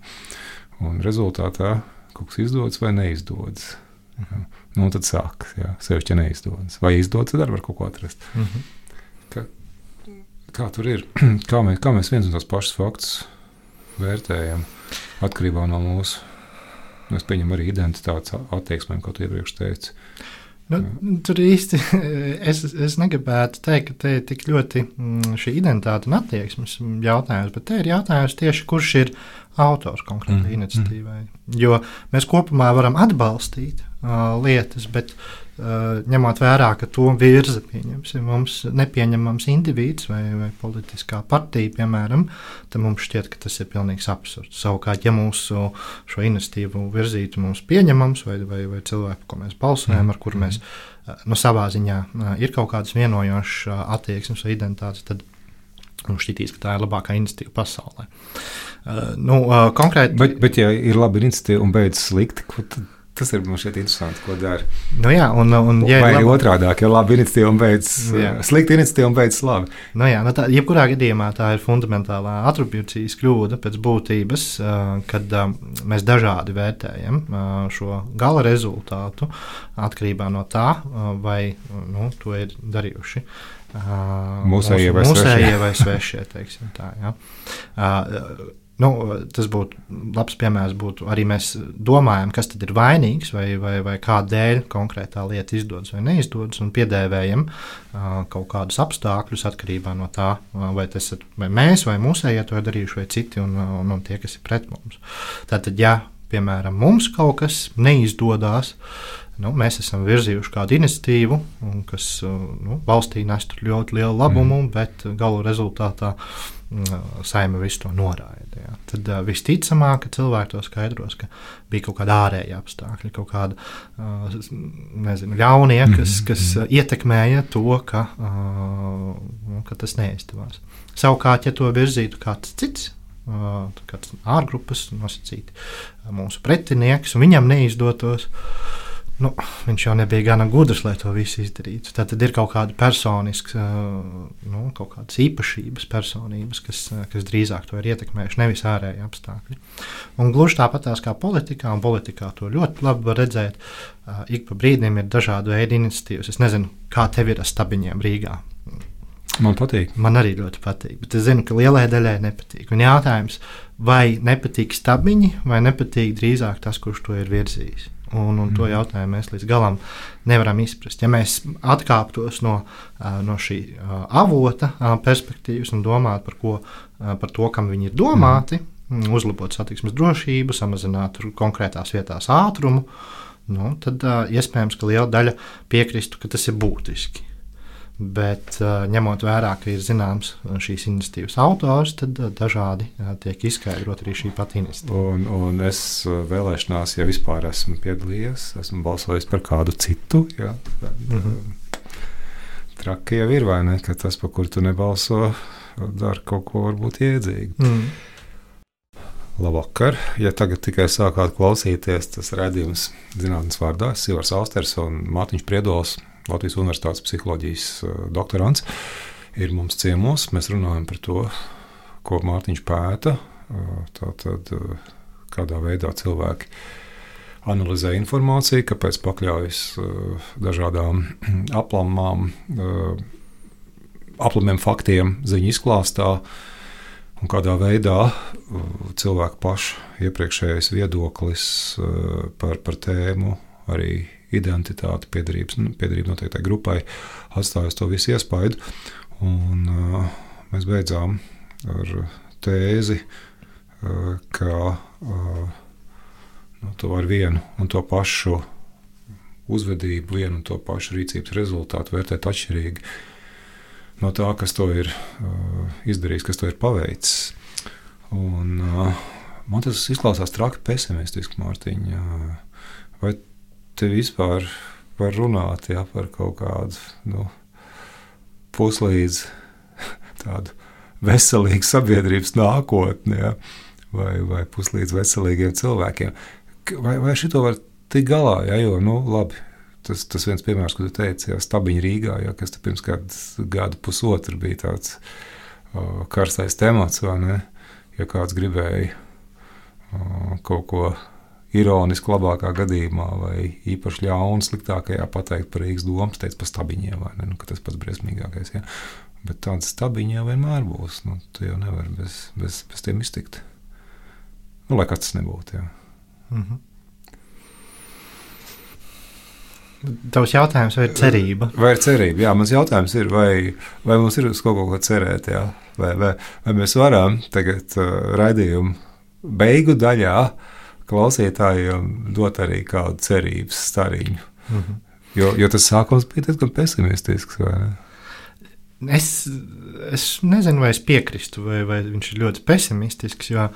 Un rezultātā kaut kas izdodas vai neizdodas. Ja. Nu, un tad sākas, ja sevišķi neizdodas. Vai izdodas, tad arī var kaut ko atrast. Mhm. Kā, kā tur ir? Kā mēs, kā mēs viens un tās pašas faktus vērtējam atkarībā no mūsu? Nu, es pieņemu arī identitātes attieksmēm, ko tu iepriekš teici. Nu, tur īsti es, es negribētu teikt, ka te ir tik ļoti mm, šī identitāte un attieksmes jautājums, bet te ir jautājums tieši, kurš ir autors konkrētai Mm, mm, iniciatīvai. Jo mēs kopumā varam atbalstīt uh, lietas, bet ņemot vērā, ka to virza mums nepieņemams indivīds vai, vai politiskā partija, piemēram, tad mums šķiet, ka tas ir pilnīgs absurds. Savukārt, ja mūsu šo iniciatīvu virzītu mums pieņemams vai, vai, vai cilvēku, ko mēs balsojam, ar kuru mēs uh, nu, savā ziņā uh, ir kaut kādas vienojošas attieksmes vai identitātes, tad mums šķitīs, ka tā ir labākā iniciatīva pasaulē. Uh, nu, uh, konkrēti, Bet, bet ja ir laba iniciatīva un beidzas slikti, tad, tas ir man šeit interesanti, ko dara. nu, jā, un, un, ja Vai arī otrādi, ja laba iniciatīva un beidzas Jā. slikta iniciatīva un beidzas labi. Nu jā, nu tā, jebkurā gadījumā tā ir fundamentālā atribucijas kļūda pēc būtības, uh, kad um, mēs dažādi vērtējam šo gala rezultātu atkarībā no tā, vai nu, to ir darījuši. Mūsējie vai mūsu- mūsējie svešie. vai svešie. teiksim Tā, ja. Nu, tas būtu labs piemērs. Būtu arī mēs domājam, kas tad ir vainīgs vai, vai, vai kādēļ konkrētā lieta izdodas vai neizdodas, un piedēvējam uh, kaut kādus apstākļus atkarībā no tā, vai tas ir vai mēs vai mūsējie to ir darījuši, vai citi, un, un, un tie, kas ir pret mums. Tātad, ja piemēram mums kaut kas neizdodas, Nu, mēs esam virzījuši kādu iniciatīvu, kas nu, valstī nes ļoti lielu labumu, mm. bet galu rezultātā saima visu to noraida. Jā. Tad uh, visticamāk, ka cilvēki to skaidros, ka bija kaut kāda ārēja apstākļa, kaut kāda uh, nezinu, ļaunie, kas, kas uh, ietekmēja to, ka, uh, ka tas neizdevās. Savukārt, ja to virzītu kāds cits. Uh, kāds ārgrupas nosacīti mūsu pretinieks, un viņam neizdotos, uh, nu, viņš jau nebija gana gudrs, lai to visu izdarītu. Tad ir kaut kāda personiska, nu, kaut kādas īpašības, personības, kas, kas drīzāk to ir ietekmējuši, nevis ārēji apstākļi. Un gluži tāpat kā politikā, un politikā to ļoti labi var redzēt, ik pa brīdim ir dažādi veidi iniciatīvas. Es nezinu, kā tev ir ar stabiņiem Rīgā. Man patīk. Man arī ļoti patīk, bet es zinu, ka lielai daļai nepatīk. Un jautājums, vai nepatīk stabiņi, vai nepatīk drīzāk tas, kurš to ir virzījis. Un, un to jautājumu mēs līdz galam nevaram izprast. Ja mēs atkāptos no, no šī avota perspektīvas un domātu par, ko, par to, kam viņi ir domāti, mm. uzlabot satiksmes drošību, samazināt konkrētās vietās ātrumu, nu, tad iespējams, ka liela daļa piekristu, ka tas ir būtiski. Bet, ņemot vērā, ka ir zināms šīs iniciatīvas autors, tad dažādi tiek izskaidrot arī šī pati iniciatīva. Un, un es vēlēšanās, ja vispār esmu piedalījies, esmu balsojis par kādu citu. Jā, mm -hmm. Traki jau ir, vai ne? Ka tas, par kuru tu nebalso, dara kaut ko varbūt iedzīgu. Mm. Labvakar! Ja tagad tikai sākāt klausīties, tas redzējums zinātnīs vārdā - Sivars Austers un Mārtiņš Priedols. Latvijas Universitātes psiholoģijas doktorants, ir mums ciemos. Mēs runājam par to, ko Mārtiņš pēta. Tātad, kādā veidā cilvēki analizē informāciju, kāpēc pakļaujas dažādām aplamām, aplamiem faktiem ziņu izklāstā. Un kādā veidā cilvēku pašu iepriekšējais viedoklis par, par tēmu arī identitāti, nu, piedarība noteiktai grupai, atstājas to visu iespaidu. Un, uh, mēs beidzām ar tēzi, uh, ka uh, nu, to var vienu un to pašu uzvedību, vienu un to pašu rīcības rezultātu vērtēt atšķirīgi no tā, kas to ir uh, izdarījis, kas to ir paveicis. Un, uh, man tas izklausās traki pesimistiski, Mārtiņa. Vai te vispār var runāt ja, par kaut kādu nu, puslīdz tādu veselīgu sabiedrības nākotni, ja, vai, vai puslīdz veselīgiem cilvēkiem? Vai, vai šito var tikt galā? Ja, jo, nu, labi, tas, tas viens piemērs, ko tu teici, ja, Stabiņa Rīgā, ja, kas pirms kāda gada pusotra bija tāds uh, karstais temats, vai ne? Ja kāds gribēja uh, kaut ko ironiski labākā gadījumā, vai īpaši ļaunu, sliktākajā pateikt par Rīgas domu, teikt par stabiņiem, vai ne? Nu, tas pats briesmīgākais. Ja? Bet tādas stabiņas jau vienmēr būs. Nu, tu jau nevari bez, bez, bez tiem iztikt. Nu, lai kas tas nebūtu. Ja. Mm -hmm. Tavs jautājums, vai ir cerība? Vai ir cerība? Jā, mans jautājums ir, vai, vai mums ir uz kaut ko cerēt, jā? Vai, vai, vai mēs varam tagad uh, raidījumu beigu daļā klausītājiem dot arī kādu cerības stariņu? Mm -hmm. jo, jo tas sākums bija diezgan pesimistisks. Es, es nezinu, vai es piekrītu, vai, vai viņš ir ļoti pesimistisks, jo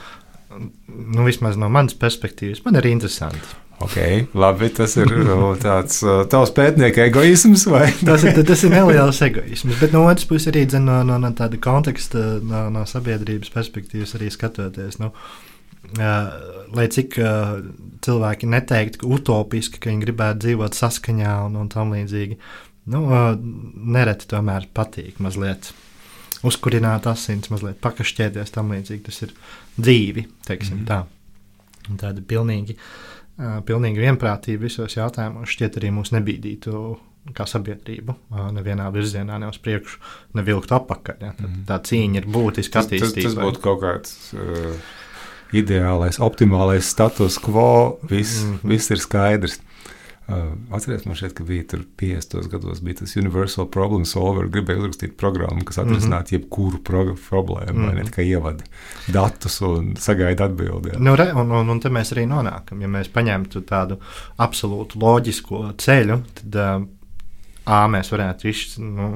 nu, vismaz no manas perspektīvas man ir interesanti. Okay, labi, tas ir nu, tāds uh, tavs pētnieka egoisms. tas, ir, tas ir neliels egoisms, bet no otras puses arī no, no, no tāda konteksta, no, no sabiedrības perspektīvas arī skatoties. Nu, uh, lai cik uh, cilvēki neteiktu, ka utopiski, ka viņi gribētu dzīvot saskaņā un, un tam līdzīgi, nu, uh, nereti tomēr patīk mazliet uzkurināt asins, mazliet pakašķēties tam līdzīgi. Tas ir dzīvi, teiksim mm -hmm. tā. Un tāda pilnīgi pilnīgi vienprātība visos jautājumos šķiet arī mūs nebīdītu kā sabiedrību nevienā virzienā, ne uz priekšu, ne vilkt apakaļ. Ja? Tad, mhm. tā cīņa ir būtiska attīstība. Tas, tas būtu kaut kāds uh, ideālais, optimālais status quo, viss, mm -hmm. viss ir skaidrs. Uh, Atcerieties, man ka bija 50. gados bija tas Universal Problem Solver. Gribēju uzrakstīt programmu, kas atrisinātu mm -hmm. jebkuru problēmu, mm -hmm. ne tikai ievada datus un sagaida atbildi. Nu, re, un, un, un te mēs arī nonākam. Ja mēs paņemtu tādu absolūtu loģisko ceļu, tad uh, A, mēs varētu iš, nu,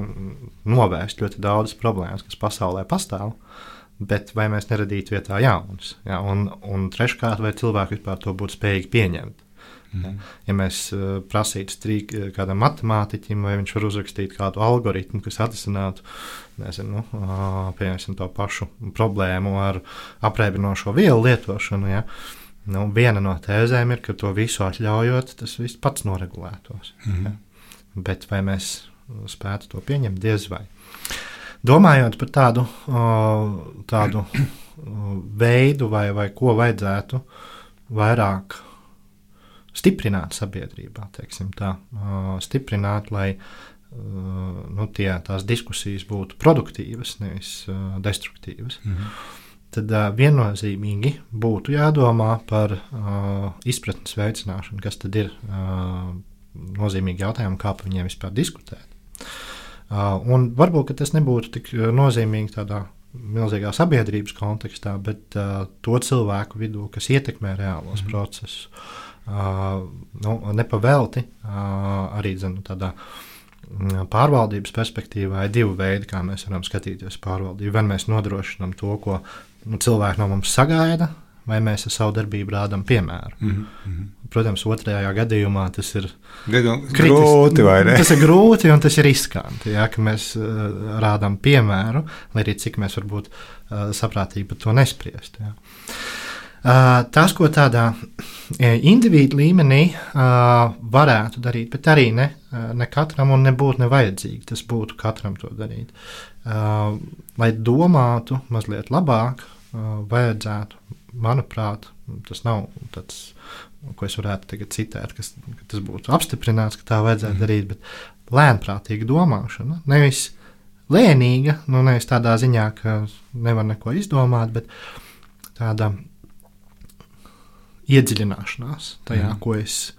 novērst ļoti daudzas problēmas, kas pasaulē pastāv. Bet vai mēs neradītu vietā jaunas? Ja? Un, un treškārt, vai cilvēki vispār to būtu spējīgi pieņemt? Mm. Ja mēs uh, prasītu strīk, eh, kādam matemātiķim, vai viņš var uzrakstīt kādu algoritmu, kas atrisinātu nezinu, uh, pieņemsim to pašu problēmu ar apreibinošo vielu lietošanu. Ja? Nu, viena no tēzēm ir, ka to visu atļaujot, tas viss pats noregulētos. Mm. Ja? Bet vai mēs spētu to pieņemt, diez vai. Domājot par tādu, tādu veidu, vai, vai ko vajadzētu vairāk stiprināt sabiedrībā, tā, stiprināt, lai nu, tie, tās diskusijas būtu produktīvas, nevis destruktīvas. -hmm. Tad uh, viennozīmīgi būtu jādomā par uh, izpratnes veicināšanu, kas tad ir uh, nozīmīgi jautājumi, kā par viņiem vispār diskutēt. Uh, un varbūt tas nebūtu tik nozīmīgi tādā milzīgā sabiedrības kontekstā, bet uh, to cilvēku vidū, kas ietekmē reālos mm -hmm. procesus. Uh, nu, nepavelti arī zinu, tādā pārvaldības perspektīvā ir divi veidi, kā mēs varam skatīties pārvaldību. Vai mēs nodrošinām to, ko nu, cilvēki no mums sagaida, vai mēs ar savu darbību rādām piemēru. Mm -hmm. Protams, otrajā gadījumā tas ir grūti. Tas ir grūti un tas ir riskanti, ja, ka mēs uh, rādām piemēru, lai arī cik mēs varbūt uh, saprātīgi par to nespriest. Ja. Tas, ko tādā individu līmenī varētu darīt, bet arī ne, ne katram un nebūtu nevajadzīgi. Tas būtu katram to darīt. Lai domātu mazliet labāk, vajadzētu, manuprāt, tas nav tāds, ko es varētu citēt, kas, ka tas būtu apstiprināts, ka tā vajadzētu mm. darīt, bet lēnprātīga domāšana. Nevis lēnīga, nu nevis tādā ziņā, ka nevar neko izdomāt, bet tāda iedziļināšanās tajā, mm. ko es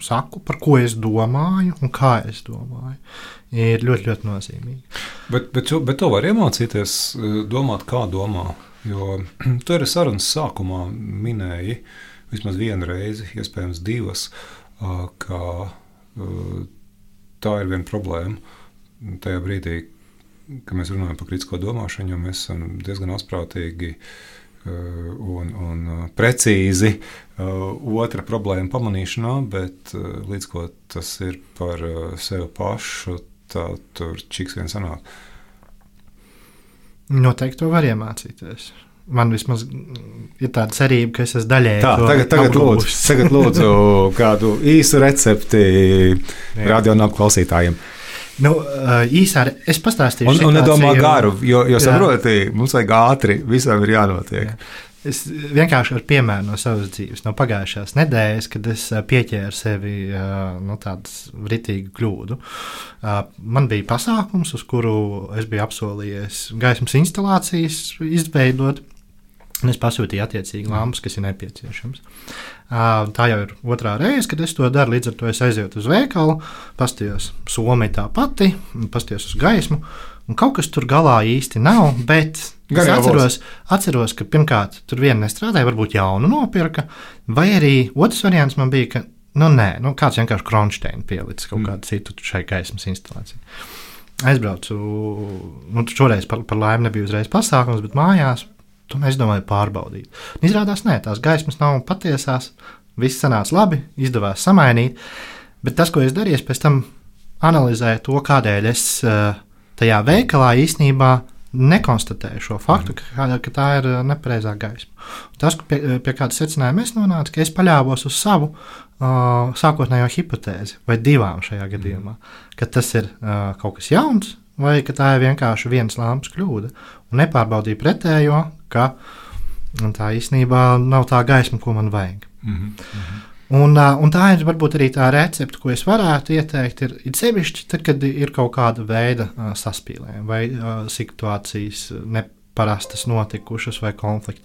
saku, par ko es domāju un kā es domāju, ir ļoti, ļoti nozīmīgi. Bet, bet, bet to var iemācīties, eh, domāt, kā domā. Jo tu arī sarunas sākumā minēji vismaz vienu reizi, iespējams, divas, ka tā ir viena problēma. Tajā brīdī, kad mēs runājam par kritisko domāšanu, jo mēs esam diezgan asprātīgi un, un precīzi otra problēma pamanīšanā, bet līdz ko tas ir par sevi pašu, tā tur čiks viens sanāk. Noteikti to var iemācīties. Man vismaz ir tāda cerība, ka es esmu daļēji. Tā, tagad, tagad, lūdzu, tagad lūdzu kādu īsu recepti radionāmu klausītājiem. Nu, īsā es pastāstīšu. Un, un nedomā garu, jo, jo saproti, mums vajag ātri, visam ir jānotiek. Jā. Es vienkārši ar piemēru no savas dzīves, no pagājušās nedēļas, kad es pieķēru sevi nu, tādu ritīgu kļūdu. Man bija pasākums, uz kuru es biju apsolījies gaismas instalācijas izveidot. Un es pasūtīju attiecīgi lampas, kas ir nepieciešamas. Tā jau ir otrā reize, kad es to daru. Līdz ar to es aizietu uz veikalu, paskatījos, Somija tā pati, paskatījos uz gaismu. Un kaut kas tur galā īsti nav, bet es atceros, atceros, ka pirmkārt tur viena nestrādāja, varbūt jaunu nopirka, vai arī otrs variants man bija, ka nu, nē, nu, kāds vienkārši kronšteini pielicis kaut mm. kādu citu šai gaismas instalācijai. Aizbraucu, nu, šoreiz par, par laimi nebija uzreiz pasākums, bet mājās to es domāju pārbaudīt. Un izrādās, nē, tās gaismas nav patiesās, viss sanāca labi, izdevās samainīt, bet tas, ko es darīju, pēc tam analizēju to, kādēļ es uh, tajā veikalā īstenībā nekonstatēju šo faktu, ka, ka tā ir nepareizā gaisma. Tas, pie, pie kāda secinājuma es nonācu, ka es paļāvos uz savu uh, sākotnējo hipotēzi, vai divām šajā gadījumā, ka tas ir uh, kaut kas jauns, vai ka tā ir vienkārši viens lampas kļūda, un nepārbaudīju pretējo, ka tā īstenībā nav tā gaisma, ko man vajag. Mm -hmm. Un, un tā ir varbūt arī tā recepte, ko es varētu ieteikt. Ir, ir sevišķi tad, kad ir kaut kāda veida uh, saspīlējumi vai uh, situācijas neparastas notikušas vai konflikti.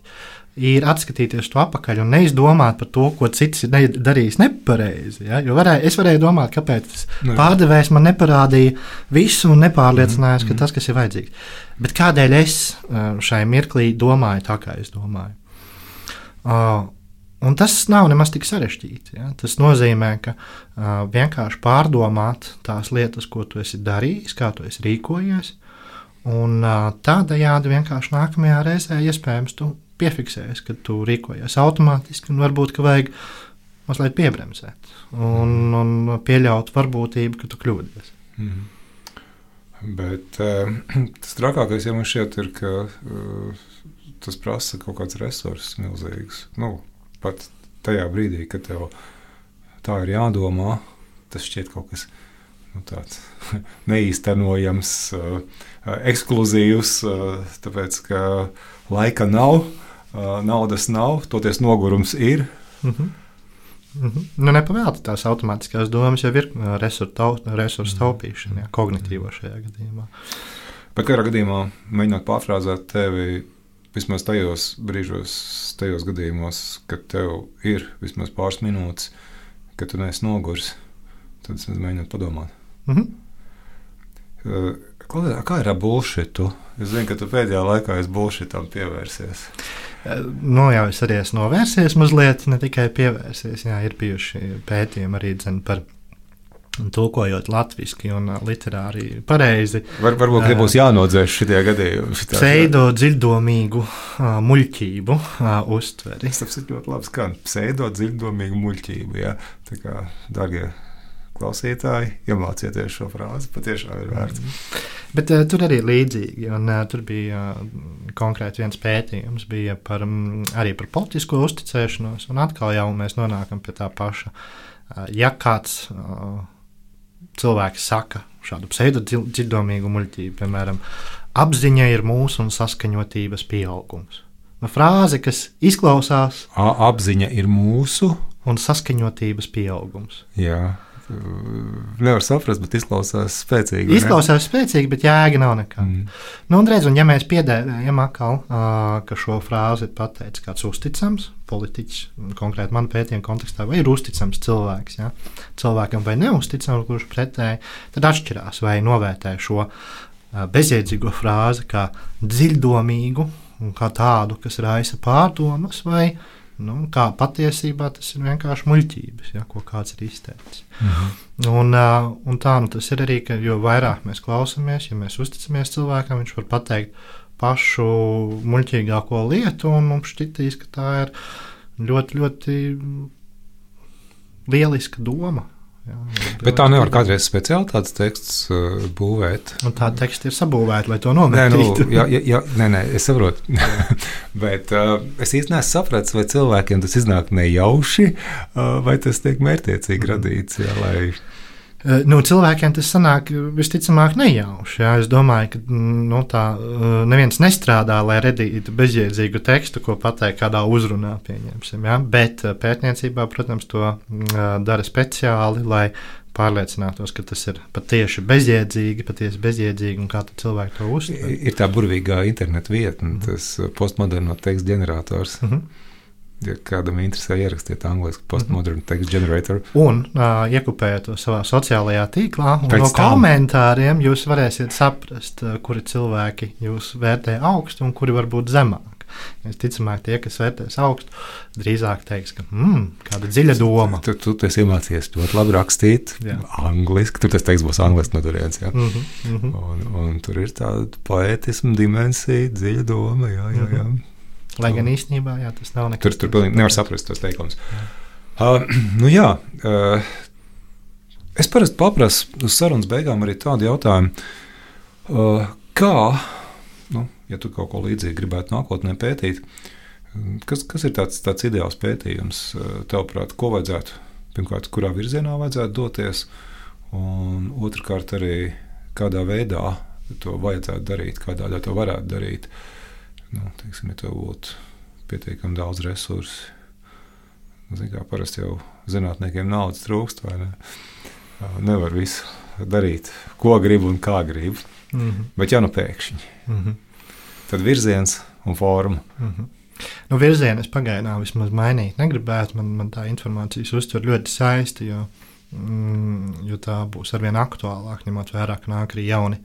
Ir atskatīties to atpakaļ un neizdomāt par to, ko cits ir darījis nepareizi. Ja? Jo varēja, es varēju domāt, kāpēc nu pārdevējs man neparādīja visu un nepārliecinājās, mm -hmm. ka mhm. tas, kas ir vajadzīgs. Bet kādēļ es šai mirklī domāju tā, kā es domāju? Uh, Un tas nav nemaz tik sarežģīti. Ja? Tas nozīmē, ka uh, vienkārši pārdomāt tās lietas, ko tu esi darījis, kā tu esi rīkojies, un uh, tādējādi vienkārši nākamajā reizē iespējams tu piefiksēsi, ka tu rīkojies automātiski, un varbūt ka vajag mazliet piebremzēt un, un pieļaut varbūtību, ka tu kļūdies. Mm -hmm. Bet uh, tas trakākais jau man šķiet, ir, ka uh, tas prasa kaut kāds resurss milzīgs. Nu, pat tajā brīdī, kad tev tā ir jādomā, tas šķiet kaut kas nu, tāds neīstenojams, uh, ekskluzīvs, uh, tāpēc ka laika nav, uh, naudas nav, toties nogurums ir. Mm -hmm. Mm -hmm. Nu, Nepavēlti tās automātiskās domas jau ir resursu, tau, resursu taupīšana, jā, kognitīvo šajā gadījumā. Bet kādā gadījumā, mēģinot pārfrāzēt tevi, vismaz tajos brīžos, tajos gadījumos, kad tev ir vismaz pāris minūtes, kad tu neesi noguris, tad es mēģinu padomāt. Mm -hmm. Uh, kā ir ar bullshitu? Es zinu, ka tu pēdējā laikā esi bullshitam pievērsies. Nu, jau es arī esmu novērsies mazliet, ne tikai pievērsies. Jā, ir bijuši pētījumi arī dzen, par tulkojot latviešu un literāri pareizi. Var, varbūt uh, būs jānodzēš šitie gadījumi. Pseido dziļdomīgu uh, muļķību uh, uztveri. Tas ir ļoti labi skan. Pseido dziļdomīgu muļķību. Ja? Tā kā, darbie klausītāji, iemācieties šo frāzi. Patiešām ir vērts. Mm. Bet uh, tur arī līdzīgi. Un, uh, tur bija uh, konkrēti viens pētījums par, um, arī par politisko uzticēšanos. Un atkal jau mēs nonākam pie tā paša. Uh, ja kāds uh, cilvēki saka šādu pseidodzirdamīgu muļķību, piemēram, apziņa ir mūsu un saskaņotības pieaugums. Nu, frāze, kas izklausās, A, apziņa ir mūsu un saskaņotības pieaugums. Jā. Nevar saprast, bet izklausās spēcīgi. ne? Izklausās spēcīgi, bet jēga nav nekāda. Mm. Nu, un redz, un ja mēs piedēvējam atkal, ka šo frāzi ir pateicis kāds uzticams politiķis, konkrēti man pētījuma kontekstā, vai ir uzticams cilvēks, ja? cilvēkam vai neusticams, kurš pretēji, tad atšķirās vai novērtē šo bezjēdzīgo frāzi kā dziļdomīgu un kā tādu, kas raisa pārdomas, vai nu, kā patiesībā tas ir vienkārši muļķības, ja, ko kāds ir izteicis. Mhm. Un, un tā nu, tas ir arī, ka jo vairāk mēs klausāmies, ja mēs uzticamies cilvēkam, viņš var pateikt pašu muļķīgāko lietu, un mums šķitīs, ka tā ir ļoti, ļoti lieliska doma. Ja, Bet tā nevar kādreiz speciāli tāds teksts uh, būvēt. Un tā teksta ir sabūvēta, lai to Nē, nu, jā, jā, jā, nē, nē, es saprotu. Bet uh, es īstenībā neesmu sapratis, vai cilvēkiem tas iznāk nejauši, uh, vai tas tiek mērķiecīgi radīts. Jā, lai... Eh, Nu, cilvēkiem tas sanāk visticamāk nejauši. Jā. Es domāju, ka mm, nu, tā eh, neviens nestrādā, lai radītu bezjēdzīgu tekstu, ko pateikt kādā uzrunā. Jā. Bet eh, pētniecībā, protams, to mm, dara speciāli, lai pārliecinātos, ka tas ir patiesi bezjēdzīgi, patiesi bezjēdzīgi un kā cilvēki to uztver. Ir tā burvīgā interneta vietne, tas uh, postmoderno tekstu ģenerators. Mhm. Ja kādam interesē, ierakstiet angļuiski postmodern text generator. Un uh, iekopējot to savā sociālajā tīklā, no komentāriem jūs varēsiet saprast, kuri cilvēki jūs vērtē augstu un kuri varbūt zemāk. Visticamāk, tie, kas vērtēs augstu, drīzāk teiks, ka mm, kāda dziļa doma. Tu, tu, tu esi iemācījies ļoti labi rakstīt, Jā. angļuiski. Tur tas teksts būs angļuiski no turienes. Mm -hmm, mm -hmm. Un, un tur ir tāda poētisma dimensija, dziļa doma. Jā, jā, jā. Lai gan īstenībā jā, tas nav nekas. Tur, tur pilnīgi nevar saprast tos teikumus. Uh, nu jā, uh, es parasti paprasu uz sarunas beigām arī tādu jautājumu, uh, kā, nu, ja tu kaut ko līdzīgu gribētu nākotnē pētīt, kas, kas ir tāds, tāds ideāls pētījums, uh, tavuprāt, ko vajadzētu, pirmkārt, kurā virzienā vajadzētu doties, un otrkārt arī kādā veidā to vajadzētu darīt, kādā veidā to varētu darīt. Nu, teiksim, ja tev būtu pietiekami daudz resursu, Zin, kā parasti jau zinātniekiem naudas trūkst, ne? Nevar visu darīt, ko grib un kā grib. Mm -hmm, Bet, ja nu pēkšņi, mm -hmm. tad virziens un forma. Mm -hmm. Nu, virzienu es pagaidām vismaz mainīt negribētu. Man, man tā informācijas uztver ļoti saisti, jo, mm, jo tā būs arvien aktuālāka, ņemot vērā, ka nāk arī jauni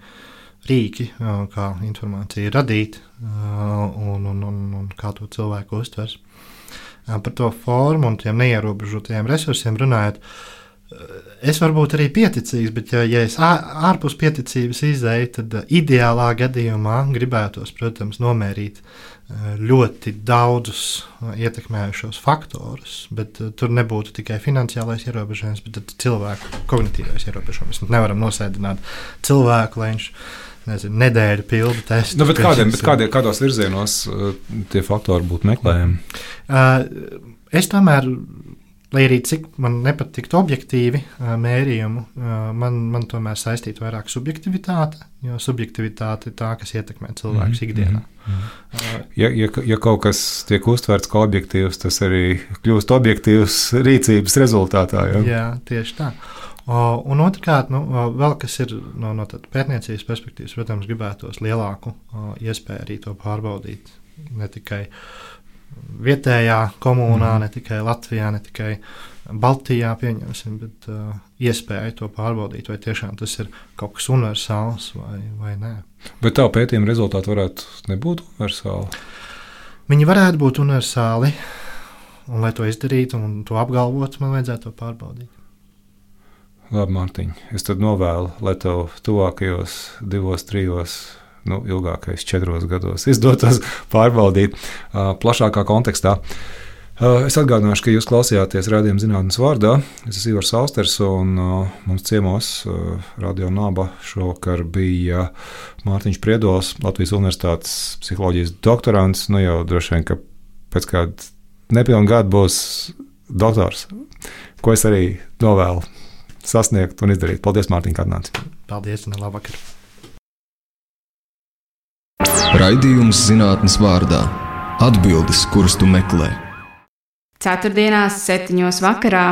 rīki, kā informācija radīt un, un, un, un kā to cilvēku uztvers. Par to formu un tiem neierobežotajiem resursiem runājot. Es varu būt arī pieticīgs, bet, ja, ja es ārpus pieticības izēju, tad ideālā gadījumā gribētos, protams, nomērīt ļoti daudzus ietekmējušos faktorus, bet tur nebūtu tikai finansiālais ierobežojums, bet arī cilvēku kognitīvais ierobežojums. Mēs nevaram nosēdināt cilvēku, lai viņš nezinu, nedēļu pildu testu. Nu, bet kādiem, bet kādiem, kādos virzienos uh, tie faktori būtu meklējami? Uh, es tomēr, lai arī cik man nepatiktu objektīvi uh, mērījumu, uh, man, man tomēr saistītu vairāk subjektivitāte, jo subjektivitāte ir tā, kas ietekmē cilvēku Mhm, ikdienā. mhm, Uh, Ja, ja, ja kaut kas tiek uztverts kā objektīvs, tas arī kļūst objektīvs rīcības rezultātā. Ja? Jā, tieši tā. O, un otrkārt, nu, vēl kas ir no, no tādas pētniecības perspektīvas, protams, gribētos lielāku iespēju arī to pārbaudīt. Ne tikai vietējā komunā, Mhm. ne tikai Latvijā, ne tikai Baltijā, pieņemsim, bet uh, iespēju to pārbaudīt, vai tiešām tas ir kaut kas universāls vai, vai nē. Bet tā pētījuma rezultāti varētu nebūt universāli. Viņi varētu būt universāli, un, lai to izdarītu un to apgalvotu, man vajadzētu to pārbaudīt. Labi, Mārtiņ, es tad novēlu, lai tev tuvākajos divos, trijos, nu, ilgākais četros gados izdotos pārbaudīt uh, plašākā kontekstā. Uh, es atgādināšu, ka jūs klausījāties rādījuma zinātnes vārdā. Es esmu Ivars Austers, un uh, mums ciemos uh, Radio Naba šovakar bija Mārtiņš Priedols, Latvijas Universitātes psiholoģijas doktorants. Nu jau droši vien, ka pēc kāda nepilna gada būs doktors, ko es arī novēlu sasniegt un izdarīt. Paldies, Mārtiņ, ka atnāci. Paldies, un labvakar! Raidījums zinātnes vārdā - atbildes, kuras tu meklē. Ceturtdienās, septiņos vakarā